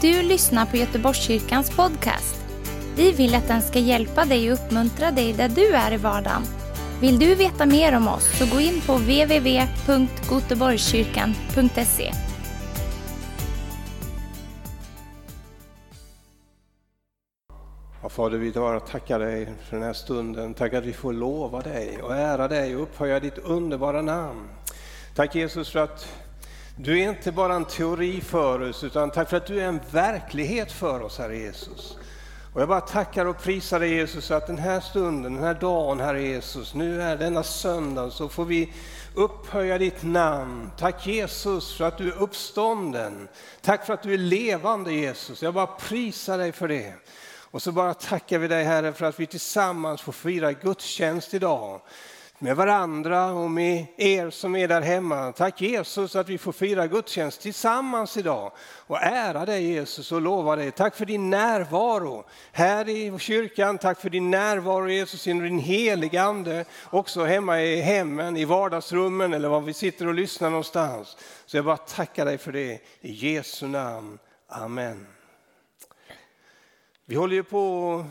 Du lyssnar på Göteborgskyrkans podcast. Vi vill att den ska hjälpa dig och uppmuntra dig där du är i vardagen. Vill du veta mer om oss så gå in på www.goteborgskyrkan.se. Ja, Fader, vi bara tackar dig för den här stunden. Tack att vi får lova dig och ära dig och upphöja ditt underbara namn. Tack Jesus för att du är inte bara en teori för oss, utan tack för att du är en verklighet för oss, Herre Jesus. Och jag bara tackar och prisar dig Jesus att den här stunden, den här dagen, Herre Jesus, nu är denna söndag så får vi upphöja ditt namn. Tack Jesus för att du är uppstånden. Tack för att du är levande Jesus. Jag bara prisar dig för det. Och så bara tackar vi dig Herre för att vi tillsammans får fira gudstjänst idag med varandra och med er som är där hemma. Tack Jesus att vi får fira gudstjänst tillsammans idag och ära dig Jesus och lova dig. Tack för din närvaro här i kyrkan. Tack för din närvaro Jesus genom din heliga Ande. Också hemma i hemmen, i vardagsrummen eller var vi sitter och lyssnar någonstans. Så jag bara tackar dig för det i Jesu namn. Amen. Vi håller ju på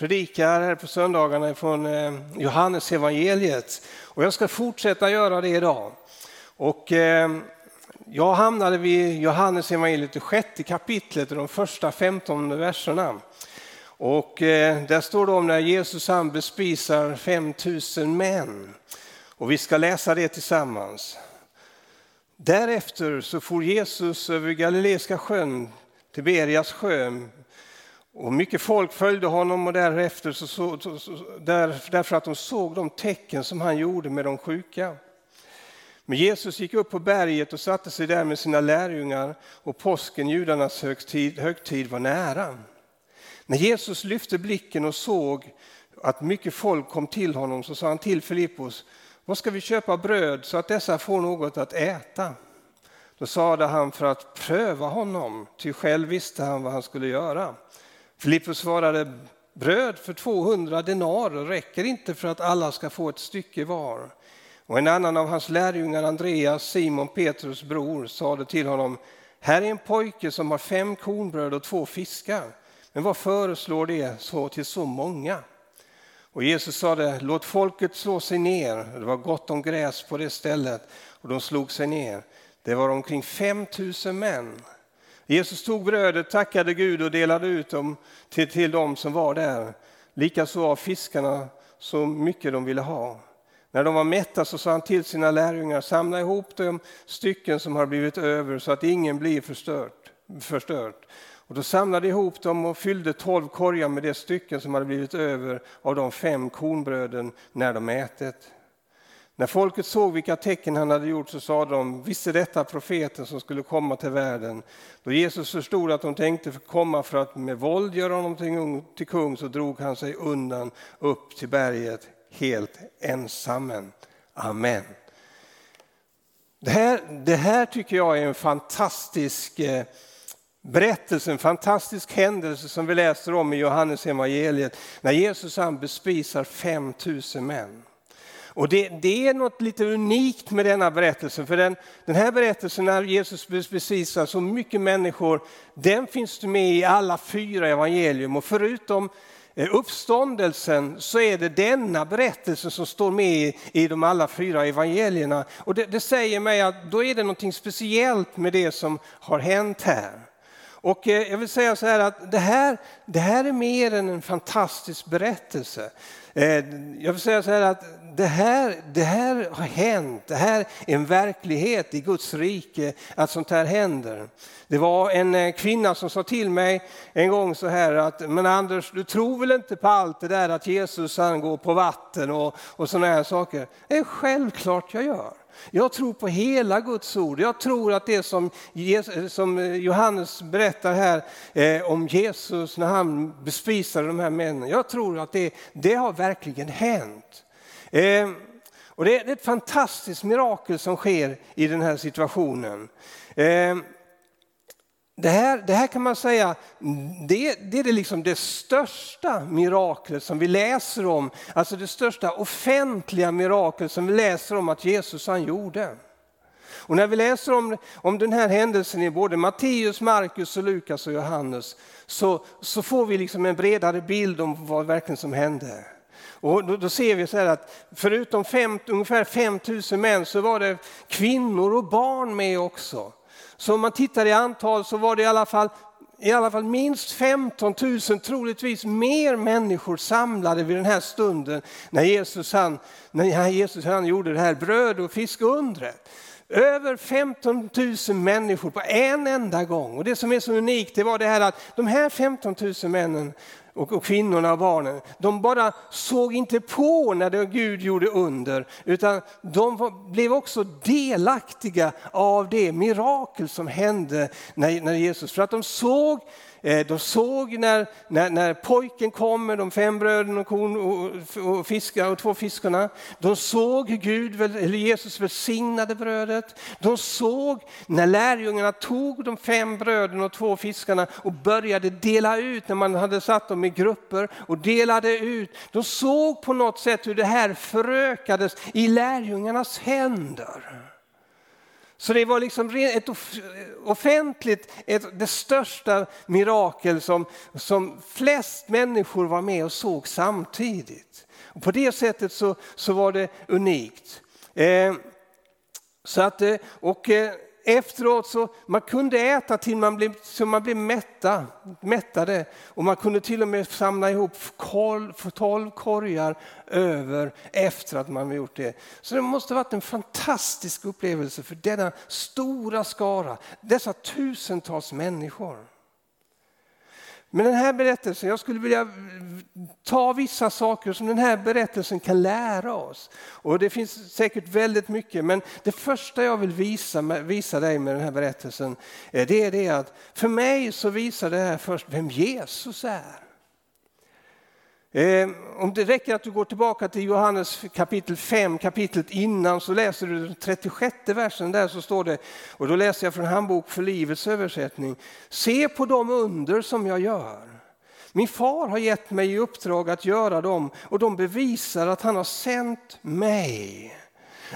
predikar här på söndagarna från eh, Johannes evangeliet och jag ska fortsätta göra det idag. Och eh, jag hamnade vid Johannes evangeliet det sjätte kapitlet, de första 15 verserna. Och eh, där står det om när Jesus han bespisar 5000 män. Och vi ska läsa det tillsammans. Därefter så for Jesus över Galileiska sjön, Tiberias sjö, och mycket folk följde honom och därefter så, så, så, där, därför att de såg de tecken som han gjorde med de sjuka. Men Jesus gick upp på berget och satte sig där med sina lärjungar och påsken, judarnas högtid, högtid var nära. När Jesus lyfte blicken och såg att mycket folk kom till honom så sa han till Filippos, vad ska vi köpa bröd så att dessa får något att äta? Då sade han för att pröva honom, ty själv visste han vad han skulle göra. Filippus svarade, bröd för 200 denarer räcker inte för att alla ska få ett stycke var. Och en annan av hans lärjungar, Andreas, Simon Petrus bror, sade till honom, här är en pojke som har fem kornbröd och två fiskar. Men vad föreslår det så till så många? Och Jesus sade, låt folket slå sig ner. Det var gott om gräs på det stället och de slog sig ner. Det var omkring 5000 män. Jesus tog brödet, tackade Gud och delade ut dem till, till dem som var där. Likaså av fiskarna så mycket de ville ha. När de var mätta så sa han till sina lärjungar, samla ihop de stycken som har blivit över så att ingen blir förstört, förstört. Och då samlade ihop dem och fyllde tolv korgar med de stycken som hade blivit över av de fem kornbröden när de ätit. När folket såg vilka tecken han hade gjort så sa de, visste detta profeten som skulle komma till världen? Då Jesus förstod att de tänkte komma för att med våld göra honom till kung så drog han sig undan upp till berget helt ensam. Amen. Det här, det här tycker jag är en fantastisk eh, berättelse, en fantastisk händelse som vi läser om i Johannes evangeliet när Jesus han bespisar 5000 män. Och det, det, är något lite unikt med denna berättelse, för den, den här berättelsen när Jesus bespisar så mycket människor, den finns med i alla fyra evangelium och förutom eh, uppståndelsen så är det denna berättelse som står med i de alla fyra evangelierna. Och det, det säger mig att då är det något speciellt med det som har hänt här. Och eh, jag vill säga så här att det här, det här är mer än en fantastisk berättelse. Eh, jag vill säga så här att det här, det här har hänt, det här är en verklighet i Guds rike, att sånt här händer. Det var en eh, kvinna som sa till mig en gång så här att, men Anders du tror väl inte på allt det där att Jesus han går på vatten och, och sådana här saker? Det är självklart jag gör. Jag tror på hela Guds ord. Jag tror att det som, som Johannes berättar här eh, om Jesus när han bespisade de här männen. Jag tror att det, det har verkligen hänt. Eh, och det, är ett fantastiskt mirakel som sker i den här situationen. Eh, det här, det här kan man säga, det, det är det, liksom det största miraklet som vi läser om, alltså det största offentliga miraklet som vi läser om att Jesus han gjorde. Och när vi läser om, om den här händelsen i både Matteus, Markus, och Lukas och Johannes så, så får vi liksom en bredare bild om vad verkligen som hände. Och då, då, ser vi så att förutom fem, ungefär 5 000 män så var det kvinnor och barn med också. Så om man tittar i antal så var det i alla fall i alla fall minst 15 000, troligtvis mer människor samlade vid den här stunden när Jesus han, när Jesus han gjorde det här bröd och fiskundret. Över 15 000 människor på en enda gång. Och det som är så unikt det var det här att de här 15 000 männen och, och kvinnorna och barnen, de bara såg inte på när det, Gud gjorde under, utan de var, blev också delaktiga av det mirakel som hände när, när Jesus, för att de såg Eh, de såg när, när, när pojken kom med de fem bröden och, korn och, och, fiskar och två fiskarna. De såg hur Gud, eller Jesus välsignade brödet. De såg när lärjungarna tog de fem bröden och två fiskarna och började dela ut när man hade satt dem i grupper och delade ut. De såg på något sätt hur det här förökades i lärjungarnas händer. Så det var liksom ett offentligt, ett, det största mirakel som, som flest människor var med och såg samtidigt. Och på det sättet så, så var det unikt. Eh, så att, eh, och, eh, efteråt så man kunde äta till man blev, så man blev mätta, mättade och man kunde till och med samla ihop tolv korgar över efter att man gjort det. Så det måste ha varit en fantastisk upplevelse för denna stora skara, dessa tusentals människor. Men den här berättelsen, jag skulle vilja ta vissa saker som den här berättelsen kan lära oss. Och det finns säkert väldigt mycket, men det första jag vill visa, visa dig med den här berättelsen, eh, det är det att för mig så visar det här först vem Jesus är. Eh, om det räcker att du går tillbaka till Johannes kapitel 5, kapitlet innan, så läser du den 36 versen där så står det, och då läser jag från Handbok för livets översättning. Se på de under som jag gör. Min far har gett mig i uppdrag att göra dem och de bevisar att han har sänt mig.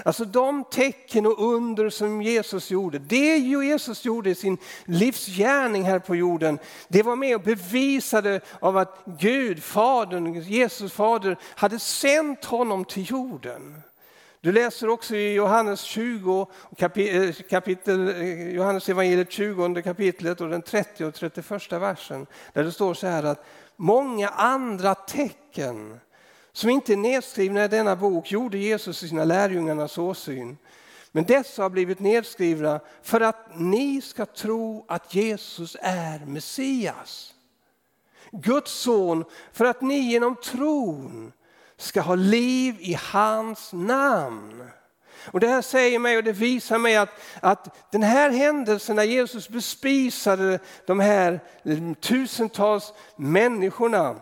Alltså de tecken och under som Jesus gjorde, det Jesus gjorde i sin livsgärning här på jorden, det var med och bevisade av att Gud, Fadern, Jesus fader, hade sänt honom till jorden. Du läser också i Johannes 20, eh, kapitel, eh, Johannes evangeliet 20 kapitlet och den 30 och 31 versen, där det står så här att många andra tecken som inte är nedskrivna i denna bok gjorde Jesus i sina lärjungarnas åsyn. Men dessa har blivit nedskrivna för att ni ska tro att Jesus är Messias. Guds son, för att ni genom tron ska ha liv i hans namn. Och Det här säger mig och det visar mig att, att den här händelsen när Jesus bespisade de här tusentals människorna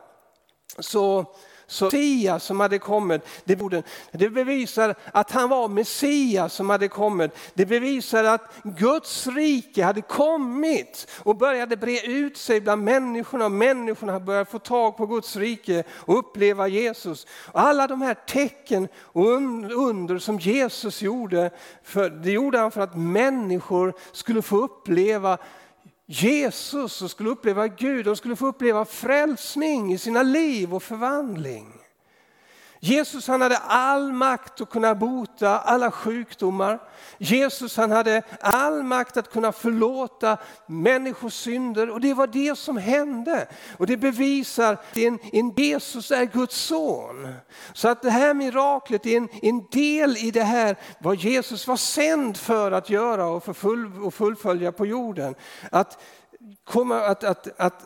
så, Messias som hade kommit, det bevisar att han var Messias som hade kommit. Det bevisar att Guds rike hade kommit och började bre ut sig bland människorna. Människorna började få tag på Guds rike och uppleva Jesus. Och alla de här tecken och under som Jesus gjorde, för, det gjorde han för att människor skulle få uppleva Jesus och skulle uppleva Gud, de skulle få uppleva frälsning i sina liv och förvandling. Jesus han hade all makt att kunna bota alla sjukdomar. Jesus han hade all makt att kunna förlåta människors synder och det var det som hände. Och det bevisar att en, en Jesus är Guds son. Så att det här miraklet är en, en del i det här vad Jesus var sänd för att göra och, för full, och fullfölja på jorden. Att, komma, att, att, att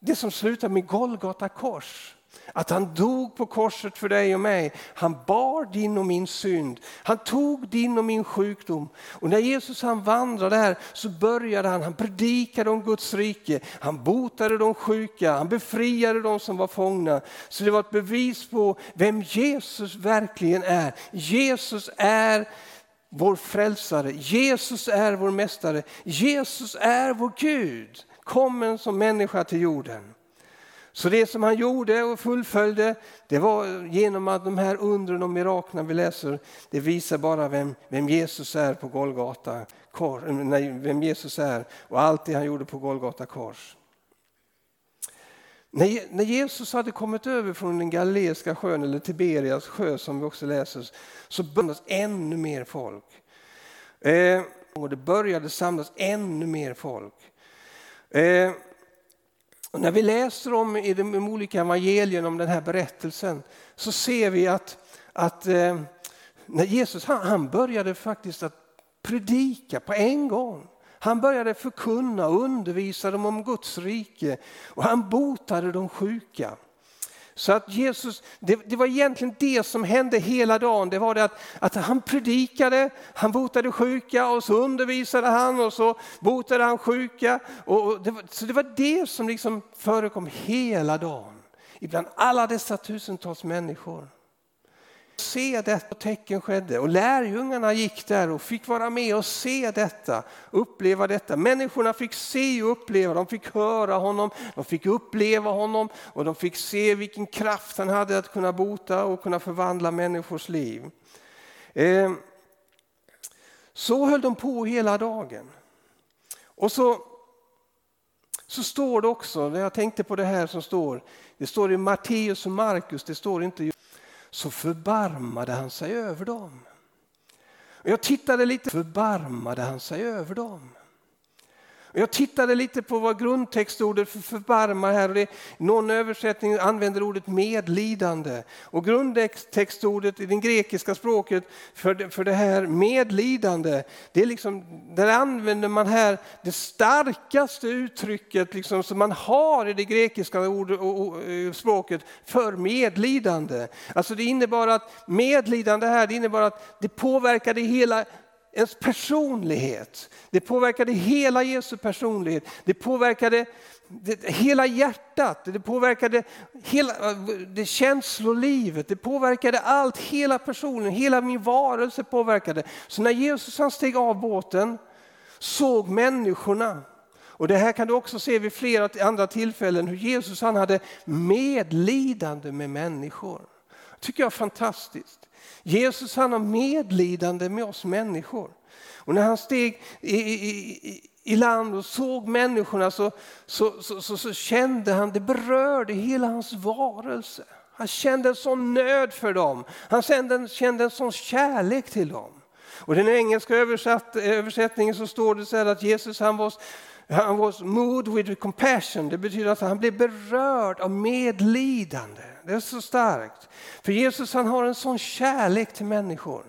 det som slutar med Golgata kors att han dog på korset för dig och mig. Han bar din och min synd. Han tog din och min sjukdom. Och när Jesus han vandrade här så började han, han predikade om Guds rike. Han botade de sjuka, han befriade de som var fångna. Så det var ett bevis på vem Jesus verkligen är. Jesus är vår frälsare, Jesus är vår mästare, Jesus är vår Gud, kommen som människa till jorden. Så det som han gjorde och fullföljde, det var genom att de här undren och miraklerna vi läser, det visar bara vem, vem Jesus är på Golgata, kors, nej, vem Jesus är och allt det han gjorde på Golgata kors. När, när Jesus hade kommit över från den galileiska sjön, eller Tiberias sjö som vi också läser, så började ännu mer folk. Eh, och det började samlas ännu mer folk. Eh, och när vi läser om i de olika evangelierna om den här berättelsen så ser vi att, att eh, när Jesus han, han började faktiskt att predika på en gång. Han började förkunna och undervisa dem om Guds rike och han botade de sjuka. Så att Jesus, det, det, var egentligen det som hände hela dagen. Det var det att, att han predikade, han botade sjuka och så undervisade han och så botade han sjuka. Och det var, så det var det som liksom förekom hela dagen. Ibland alla dessa tusentals människor se detta tecken skedde och lärjungarna gick där och fick vara med och se detta, uppleva detta. Människorna fick se och uppleva, de fick höra honom, de fick uppleva honom och de fick se vilken kraft han hade att kunna bota och kunna förvandla människors liv. Eh, så höll de på hela dagen. Och så, så står det också, jag tänkte på det här som står, det står i Matteus och Markus, det står inte så förbarmade han sig över dem. Och jag tittade lite, förbarmade han sig över dem. Jag tittade lite på vad grundtextordet för förbarma här, och det, någon översättning använder ordet medlidande. Och grundtextordet i det grekiska språket för det, för det här medlidande, det är liksom, där använder man här det starkaste uttrycket liksom, som man har i det grekiska ord, och, eh, och, språket för medlidande. Alltså det innebar att medlidande här, det innebar att det påverkade hela ens personlighet. Det påverkade hela Jesu personlighet. Det påverkade det, hela hjärtat, det påverkade hela det känslolivet, det påverkade allt, hela personen, hela min varelse påverkade. Så när Jesus han steg av båten såg människorna och det här kan du också se vid flera andra tillfällen hur Jesus han hade medlidande med människor. Det tycker jag är fantastiskt. Jesus han har medlidande med oss människor. Och när han steg i, i, i land och såg människorna så, så, så, så, kände han, det berörde hela hans varelse. Han kände en sån nöd för dem. Han kände, kände en sån kärlek till dem. Och den engelska översatt, översättningen så står det så här att Jesus han var, han was moved with compassion. Det betyder att han blev berörd av medlidande. Det är så starkt. För Jesus han har en sån kärlek till människor.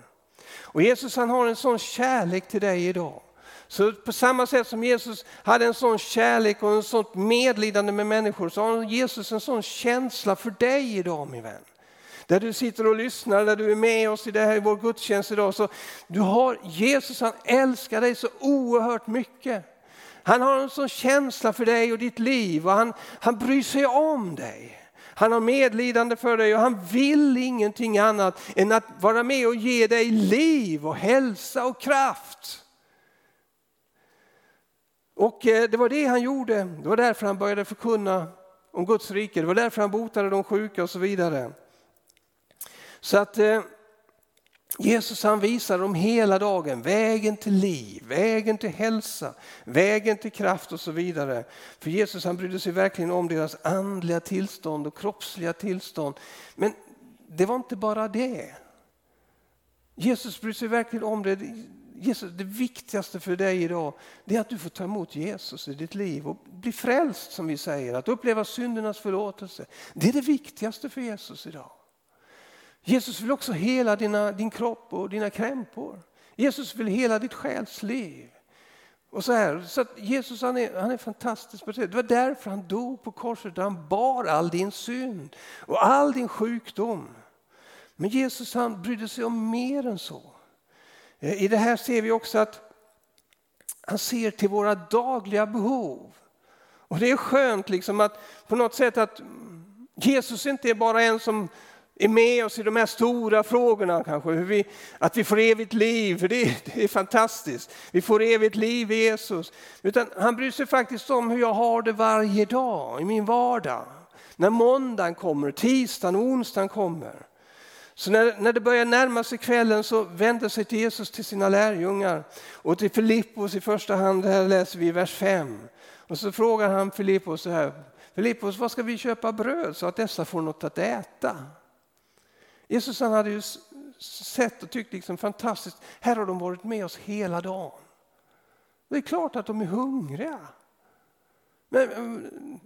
Och Jesus han har en sån kärlek till dig idag. Så på samma sätt som Jesus hade en sån kärlek och en sånt medlidande med människor så har Jesus en sån känsla för dig idag min vän. Där du sitter och lyssnar, där du är med oss i det här i vår gudstjänst idag. Så du har, Jesus han älskar dig så oerhört mycket. Han har en sån känsla för dig och ditt liv och han, han bryr sig om dig. Han har medlidande för dig och han vill ingenting annat än att vara med och ge dig liv och hälsa och kraft. Och eh, det var det han gjorde. Det var därför han började förkunna om Guds rike. Det var därför han botade de sjuka och så vidare. Så att eh, Jesus han visar dem hela dagen vägen till liv, vägen till hälsa, vägen till kraft och så vidare. För Jesus han brydde sig verkligen om deras andliga tillstånd och kroppsliga tillstånd. Men det var inte bara det. Jesus brydde sig verkligen om det. Jesus, det viktigaste för dig idag det är att du får ta emot Jesus i ditt liv och bli frälst som vi säger, att uppleva syndernas förlåtelse. Det är det viktigaste för Jesus idag. Jesus vill också hela dina, din kropp och dina krämpor. Jesus vill hela ditt själsliv. Och så här, så Jesus han är, han är fantastisk på det. Det var därför han dog på korset. Han bar all din synd och all din sjukdom. Men Jesus han brydde sig om mer än så. Eh, I det här ser vi också att han ser till våra dagliga behov. Och det är skönt liksom att på något sätt att Jesus inte är bara en som är med oss i de här stora frågorna kanske. Hur vi, att vi får evigt liv, för det, det, är fantastiskt. Vi får evigt liv i Jesus. Utan han bryr sig faktiskt om hur jag har det varje dag i min vardag. när måndagen kommer, tisdagen och onsdagen kommer. Så när, när det börjar närma sig kvällen så vänder sig till Jesus till sina lärjungar och till Filippos i första hand, det här läser vi i vers 5. Och så frågar han Filippos så här, Filippos vad ska vi köpa bröd så att dessa får något att äta? Jesus han hade ju sett och tyckt liksom fantastiskt, här har de varit med oss hela dagen. Det är klart att de är hungriga. Men, mm,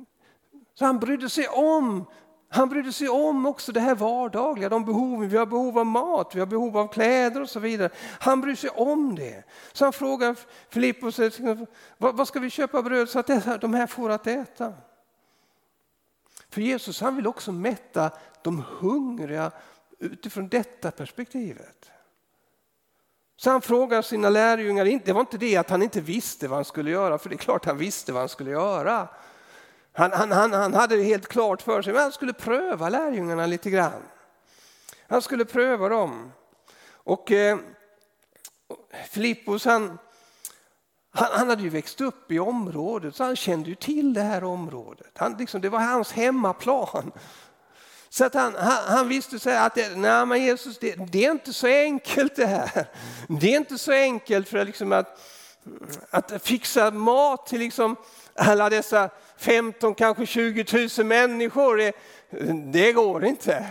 så han brydde sig om han brydde sig om också det här vardagliga, de behoven. Vi har behov av mat, vi har behov av kläder och så vidare. Han bryr sig om det. Så han frågar Filippos, eh, liksom, vad ska vi köpa bröd så att de här får att äta? För Jesus han vill också mätta de hungriga utifrån detta perspektivet. Så han frågar sina lärjungar, det var inte det att han inte visste vad han skulle göra, för det är klart han visste vad han skulle göra. Han, han, han, han hade det helt klart för sig, men han skulle pröva lärjungarna lite grann. Han skulle pröva dem. Och eh, Filippos han, han, han, hade ju växt upp i området så han kände ju till det här området. Han, liksom, det var hans hemmaplan. Så att han, han, han visste så att det, nej, men Jesus, det, det, är inte så enkelt det här. Det är inte så enkelt för liksom att, att fixa mat till liksom alla dessa 15, kanske 20 000 människor. Det, det går inte.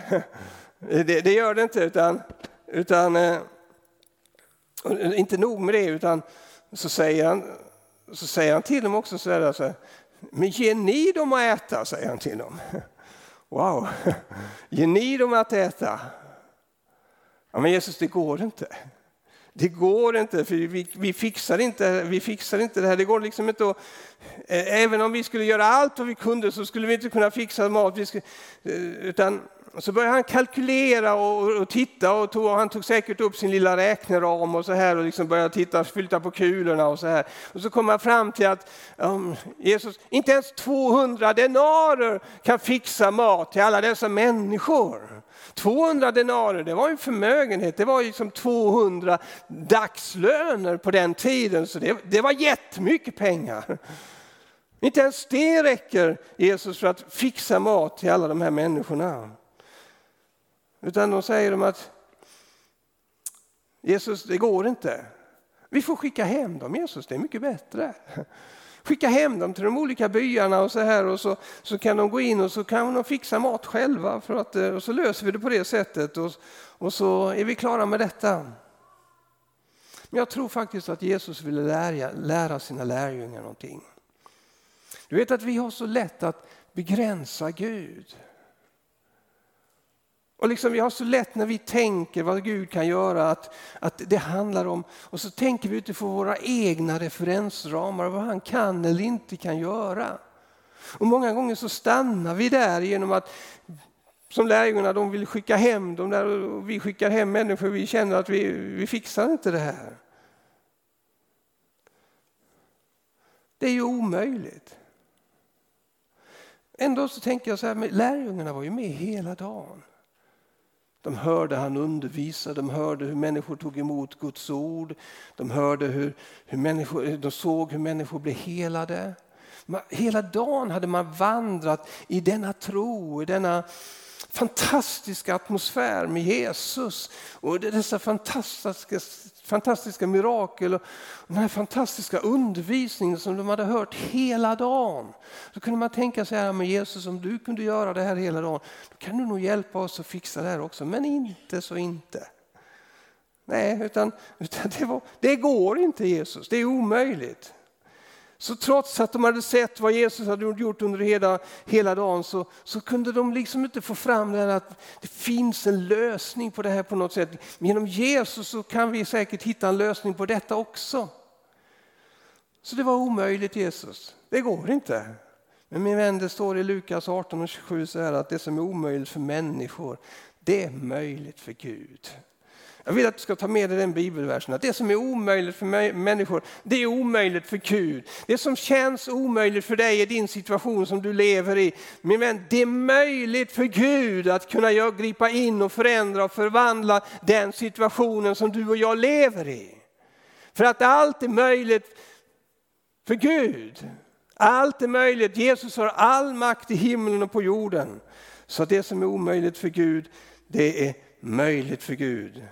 Det, det, gör det inte. Utan, utan, eh, inte nog med det, utan så säger han, så säger han till dem också så här, så här, men ge ni dem att äta, säger han till dem. Wow, ger ni dem att äta? Ja, men Jesus, det går inte. Det går inte, för vi, vi, fixar inte, vi fixar inte det här. Det går liksom inte att, även om vi skulle göra allt vad vi kunde så skulle vi inte kunna fixa mat. Vi skulle, eh, utan och så började han kalkylera och, och titta och, tog, och han tog säkert upp sin lilla räkneram och så här och liksom började titta, flytta på kulorna och så här. Och så kom han fram till att um, Jesus, inte ens 200 denarer kan fixa mat till alla dessa människor. 200 denarer, det var en förmögenhet, det var ju som 200 dagslöner på den tiden, så det, det var jättemycket pengar. Inte ens det räcker Jesus för att fixa mat till alla de här människorna. Utan de säger de att Jesus, det går inte. Vi får skicka hem dem Jesus, det är mycket bättre. Skicka hem dem till de olika byarna och så här och så, så kan de gå in och så kan de fixa mat själva för att, eh, och så löser vi det på det sättet och, och så är vi klara med detta. Men jag tror faktiskt att Jesus ville lära, lära sina lärjungar någonting. Du vet att vi har så lätt att begränsa Gud. Och liksom vi har så lätt när vi tänker vad Gud kan göra att, att det handlar om, och så tänker vi utifrån våra egna referensramar vad han kan eller inte kan göra. Och många gånger så stannar vi där genom att som lärjungarna, de vill skicka hem dem där och vi skickar hem människor, vi känner att vi, vi fixar inte det här. Det är ju omöjligt. Ändå så tänker jag så här, lärjungarna var ju med hela dagen. De hörde han undervisa, de hörde hur människor tog emot Guds ord. De, hörde hur, hur människor, de såg hur människor blev helade. Hela dagen hade man vandrat i denna tro, i denna fantastiska atmosfär med Jesus och dessa fantastiska, fantastiska mirakel och den här fantastiska undervisningen som de hade hört hela dagen. Då kunde man tänka sig, ja, men Jesus om du kunde göra det här hela dagen, då kan du nog hjälpa oss att fixa det här också. Men inte så inte. Nej, utan, utan det, var, det går inte Jesus, det är omöjligt. Så trots att de hade sett vad Jesus hade gjort under hela, hela dagen så, så kunde de liksom inte få fram det här att det finns en lösning på det här på något sätt. Men genom Jesus så kan vi säkert hitta en lösning på detta också. Så det var omöjligt Jesus, det går inte. Men min vän, det står i Lukas 18 och 27 så här att det som är omöjligt för människor, det är möjligt för Gud. Jag vill att du ska ta med dig den bibelversen, att det som är omöjligt för människor, det är omöjligt för Gud. Det som känns omöjligt för dig i din situation som du lever i, min vän, det är möjligt för Gud att kunna gripa in och förändra och förvandla den situationen som du och jag lever i. För att allt är möjligt för Gud. Allt är möjligt. Jesus har all makt i himlen och på jorden. Så det som är omöjligt för Gud, det är möjligt för Gud.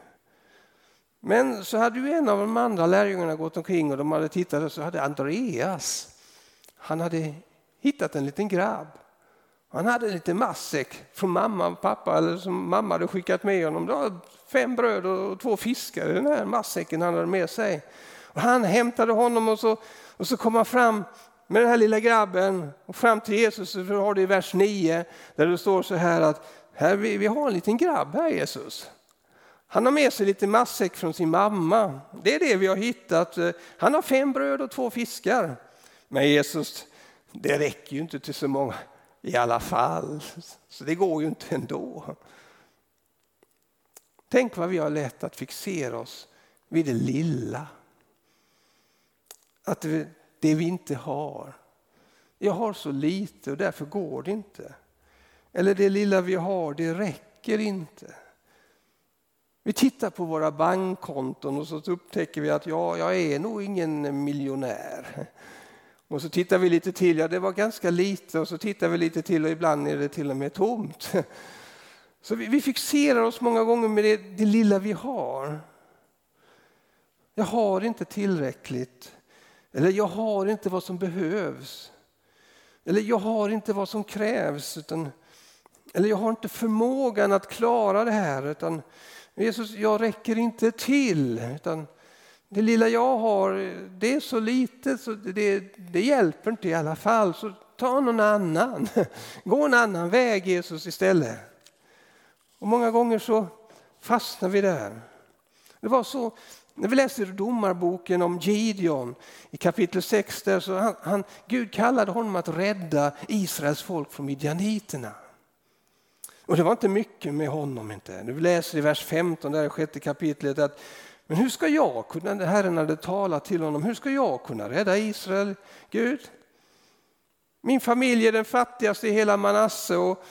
Men så hade ju en av de andra lärjungarna gått omkring och de hade tittat och så hade Andreas, han hade hittat en liten grabb. Han hade lite matsäck från mamma och pappa, eller som mamma hade skickat med honom. Det var fem bröd och två fiskar i den här matsäcken han hade med sig. Och han hämtade honom och så, och så kom han fram med den här lilla grabben och fram till Jesus. Så har det i vers 9 där det står så här att här, vi, vi har en liten grabb här Jesus. Han har med sig lite matsäck från sin mamma. Det är det vi har hittat. Eh, han har fem bröd och två fiskar. Men Jesus, det räcker ju inte till så många i alla fall. Så det går ju inte ändå. Tänk vad vi har lätt att fixera oss vid det lilla. Att det, det vi inte har. Jag har så lite och därför går det inte. Eller det lilla vi har, det räcker inte. Vi tittar på våra bankkonton och så upptäcker vi att ja, jag är nog ingen miljonär. Och så tittar vi lite till, ja det var ganska lite och så tittar vi lite till och ibland är det till och med tomt. Så vi, vi fixerar oss många gånger med det, det lilla vi har. Jag har inte tillräckligt. Eller jag har inte vad som behövs. Eller jag har inte vad som krävs. Utan, eller jag har inte förmågan att klara det här. Utan Jesus, jag räcker inte till. Utan det lilla jag har, det är så litet så det, det hjälper inte i alla fall. Så ta någon annan. Gå en annan väg Jesus istället. Och många gånger så fastnar vi där. Det var så när vi läser domarboken om Gideon i kapitel 6, där så han, han, Gud kallade honom att rädda Israels folk från midjaniterna. Och det var inte mycket med honom. inte. Vi läser i vers 15 där i sjätte kapitlet att men hur ska jag kunna, Herren hade talat till honom, hur ska jag kunna rädda Israel, Gud? Min familj är den fattigaste i hela Manasse och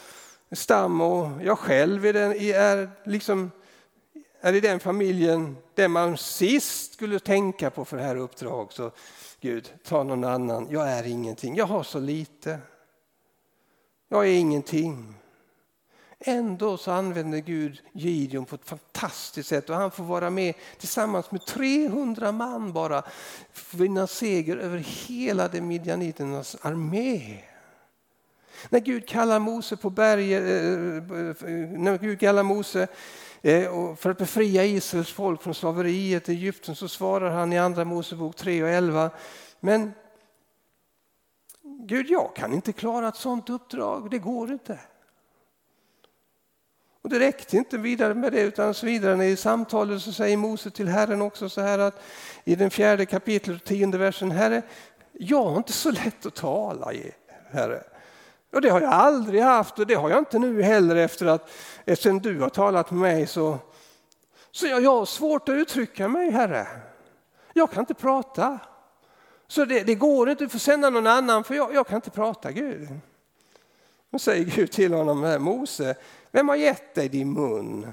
stam och jag själv är, den, är, liksom, är i den familjen där man sist skulle tänka på för det här uppdraget. Så Gud, ta någon annan. Jag är ingenting. Jag har så lite. Jag är ingenting. Ändå så använder Gud Gideon på ett fantastiskt sätt och han får vara med tillsammans med 300 man bara vinna seger över hela de midjaniternas armé. När Gud kallar Mose på berget, eh, när Gud kallar Mose eh, för att befria Israels folk från slaveriet i Egypten så svarar han i andra Mosebok 3 och 11. Men Gud, jag kan inte klara ett sådant uppdrag, det går inte. Och det räckte inte vidare med det utan så vidare. I samtalet så säger Mose till Herren också så här att i den fjärde kapitlet, tionde versen, Herre, jag har inte så lätt att tala, Herre. Och det har jag aldrig haft och det har jag inte nu heller efter att eftersom du har talat med mig så, så jag, jag har svårt att uttrycka mig, Herre. Jag kan inte prata. Så det, det går inte, du får sända någon annan för jag, jag kan inte prata Gud. Då säger Gud till honom, eh, Mose, vem har gett dig din mun?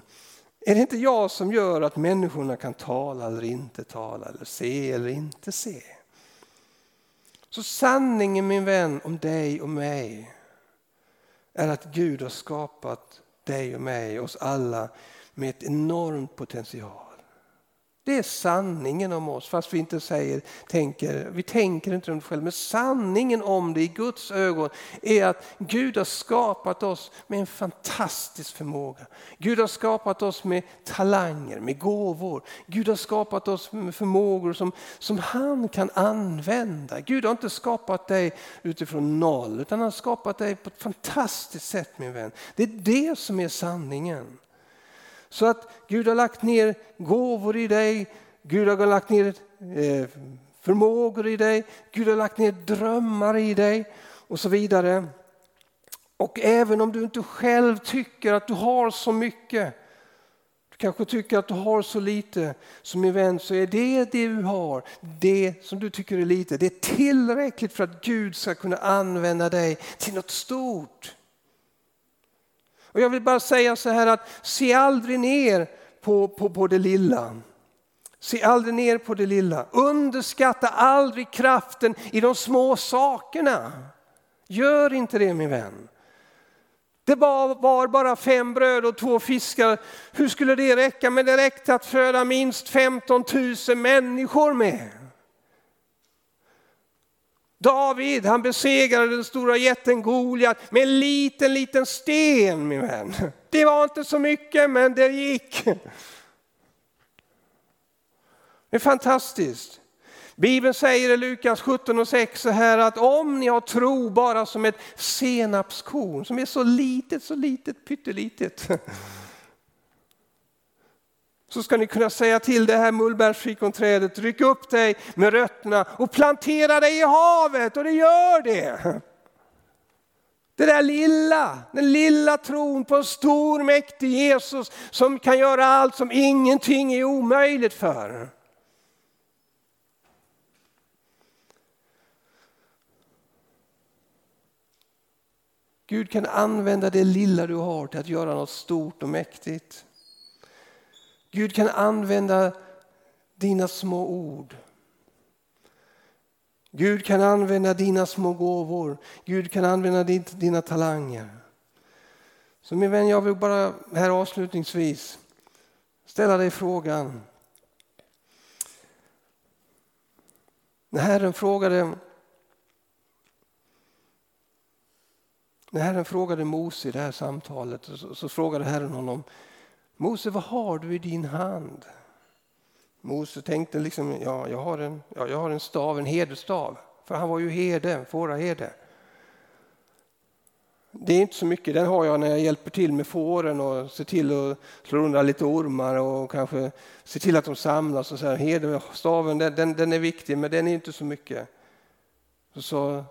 Är det inte jag som gör att människorna kan tala eller inte tala, eller se eller inte se? Så sanningen min vän om dig och mig är att Gud har skapat dig och mig, oss alla med ett enormt potential. Det är sanningen om oss, fast vi inte säger, tänker, vi tänker inte om det själva. Men sanningen om det i Guds ögon är att Gud har skapat oss med en fantastisk förmåga. Gud har skapat oss med talanger, med gåvor. Gud har skapat oss med förmågor som, som han kan använda. Gud har inte skapat dig utifrån noll, utan han har skapat dig på ett fantastiskt sätt min vän. Det är det som är sanningen. Så att Gud har lagt ner gåvor i dig, Gud har lagt ner eh, förmågor i dig, Gud har lagt ner drömmar i dig och så vidare. Och även om du inte själv tycker att du har så mycket, du kanske tycker att du har så lite, som min vän så är det det du har, det som du tycker är lite, det är tillräckligt för att Gud ska kunna använda dig till något stort. Och jag vill bara säga så här att se aldrig ner på, på, på det lilla. Se aldrig ner på det lilla. Underskatta aldrig kraften i de små sakerna. Gör inte det min vän. Det var bara fem bröd och två fiskar. Hur skulle det räcka? Men det räckte att föda minst 15 000 människor med. David han besegrade den stora jätten Goliat med en liten, liten sten min vän. Det var inte så mycket men det gick. Det är fantastiskt. Bibeln säger i Lukas 17 och 6 så här att om ni har tro bara som ett senapskorn som är så litet, så litet, pyttelitet. Så ska ni kunna säga till det här mullbärsfikonträdet, ryck upp dig med rötterna och plantera dig i havet och det gör det. Det där lilla, den lilla tron på en stor mäktig Jesus som kan göra allt som ingenting är omöjligt för. Gud kan använda det lilla du har till att göra något stort och mäktigt. Gud kan använda dina små ord. Gud kan använda dina små gåvor. Gud kan använda dina talanger. Så min vän, jag vill bara här avslutningsvis ställa dig frågan. När Herren frågade När Herren frågade Mose i det här samtalet så, så frågade Herren honom Mose, vad har du i din hand? Mose tänkte liksom, ja, jag har en, ja, jag har en stav, en herdestav. För han var ju herde, fåraherde. Det är inte så mycket, den har jag när jag hjälper till med fåren och ser till att slå undan lite ormar och kanske ser till att de samlas. Och så här. Herdestaven den, den, den är viktig men den är inte så mycket. Så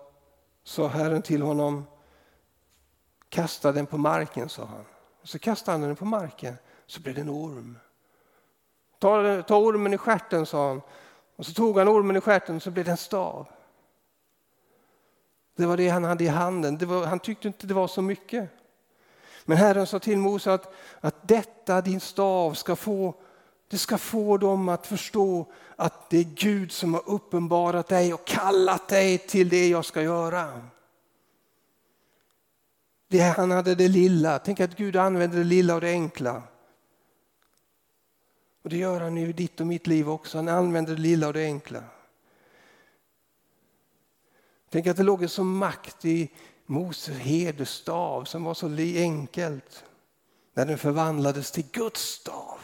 sa Herren till honom, Kasta den på marken, sa han. Så kastade han den på marken, så blev det en orm. Ta, ta ormen i skärten, sa han. Och så tog han ormen i skärten, så blev det en stav. Det var det han hade i handen. Var, han tyckte inte det var så mycket. Men Herren sa till Mose att, att detta, din stav, ska få, det ska få dem att förstå att det är Gud som har uppenbarat dig och kallat dig till det jag ska göra. Det, han hade det lilla. Tänk att Gud använder det lilla och det enkla. Och det gör han i ditt och mitt liv också. Han använder det lilla och det enkla. Tänk att det låg en sån makt i Moses herdestav som var så enkelt när den förvandlades till Guds stav.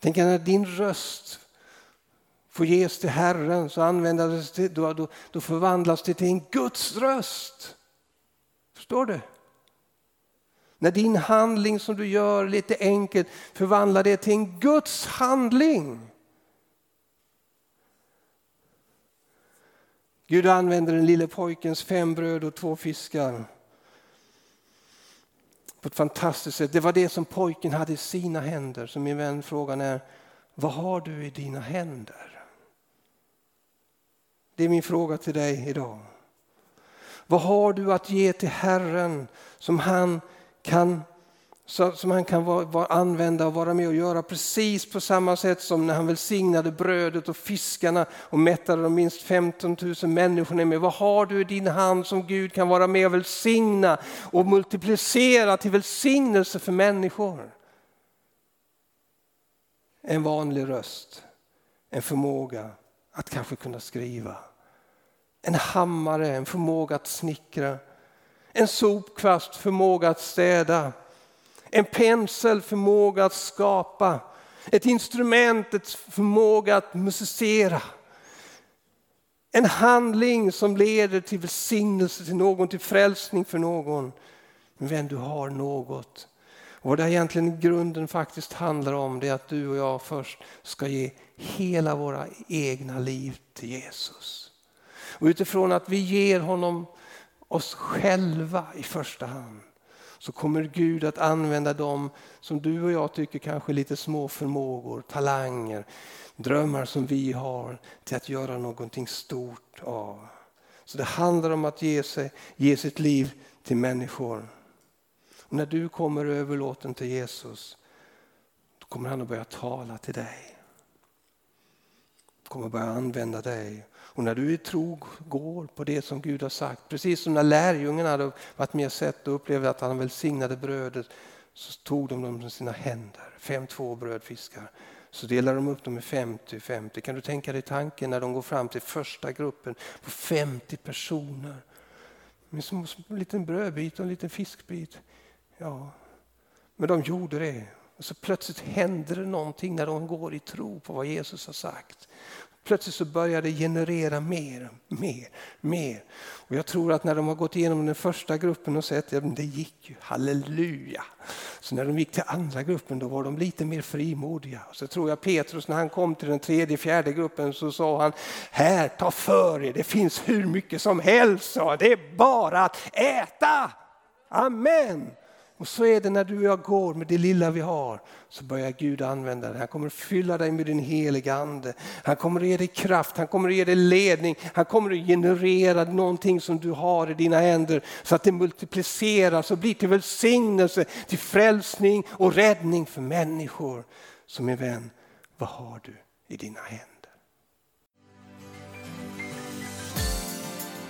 Tänk när din röst får ges till Herren så användas det, då, då, då förvandlas det till en Guds röst. Förstår du? När din handling som du gör lite enkelt förvandlar det till en Guds handling. Gud använder den lille pojkens fem bröd och två fiskar på ett fantastiskt sätt. Det var det som pojken hade i sina händer. Så min vän, frågan är, vad har du i dina händer? Det är min fråga till dig idag. Vad har du att ge till Herren som han kan, som han kan vara, vara, använda och vara med och göra precis på samma sätt som när han välsignade brödet och fiskarna och mättade de minst 15 000 människorna med. Vad har du i din hand som Gud kan vara med och välsigna och multiplicera till välsignelse för människor? En vanlig röst, en förmåga att kanske kunna skriva en hammare, en förmåga att snickra. En sopkvast, förmåga att städa. En pensel, förmåga att skapa. Ett instrument, ett förmåga att musicera. En handling som leder till välsignelse till någon, till frälsning för någon. Men du har något. Och vad det egentligen i grunden faktiskt handlar om det är att du och jag först ska ge hela våra egna liv till Jesus. Och utifrån att vi ger honom oss själva i första hand så kommer Gud att använda dem som du och jag tycker kanske lite små förmågor, talanger, drömmar som vi har till att göra någonting stort av. Så det handlar om att ge, sig, ge sitt liv till människor. Och när du kommer överlåten till Jesus, då kommer han att börja tala till dig. kommer att börja använda dig. Och när du i tro går på det som Gud har sagt, precis som när lärjungarna hade varit med och sett och upplevt att han välsignade brödet, så tog de dem med sina händer, fem två brödfiskar. Så delar de upp dem i 50-50. Kan du tänka dig tanken när de går fram till första gruppen på 50 personer med som en liten brödbit och en liten fiskbit. Ja, men de gjorde det. Och så plötsligt händer det någonting när de går i tro på vad Jesus har sagt. Plötsligt så börjar det generera mer, mer, mer. Och jag tror att när de har gått igenom den första gruppen och sett att det gick ju, halleluja. Så när de gick till andra gruppen då var de lite mer frimodiga. Så tror jag Petrus när han kom till den tredje, fjärde gruppen så sa han, här ta för er, det finns hur mycket som helst, det är bara att äta. Amen. Och så är det när du och jag går med det lilla vi har, så börjar Gud använda det. Han kommer att fylla dig med din heliga Ande. Han kommer att ge dig kraft, han kommer att ge dig ledning, han kommer att generera någonting som du har i dina händer så att det multipliceras och blir till välsignelse, till frälsning och räddning för människor. Så min vän, vad har du i dina händer?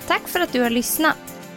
Tack för att du har lyssnat.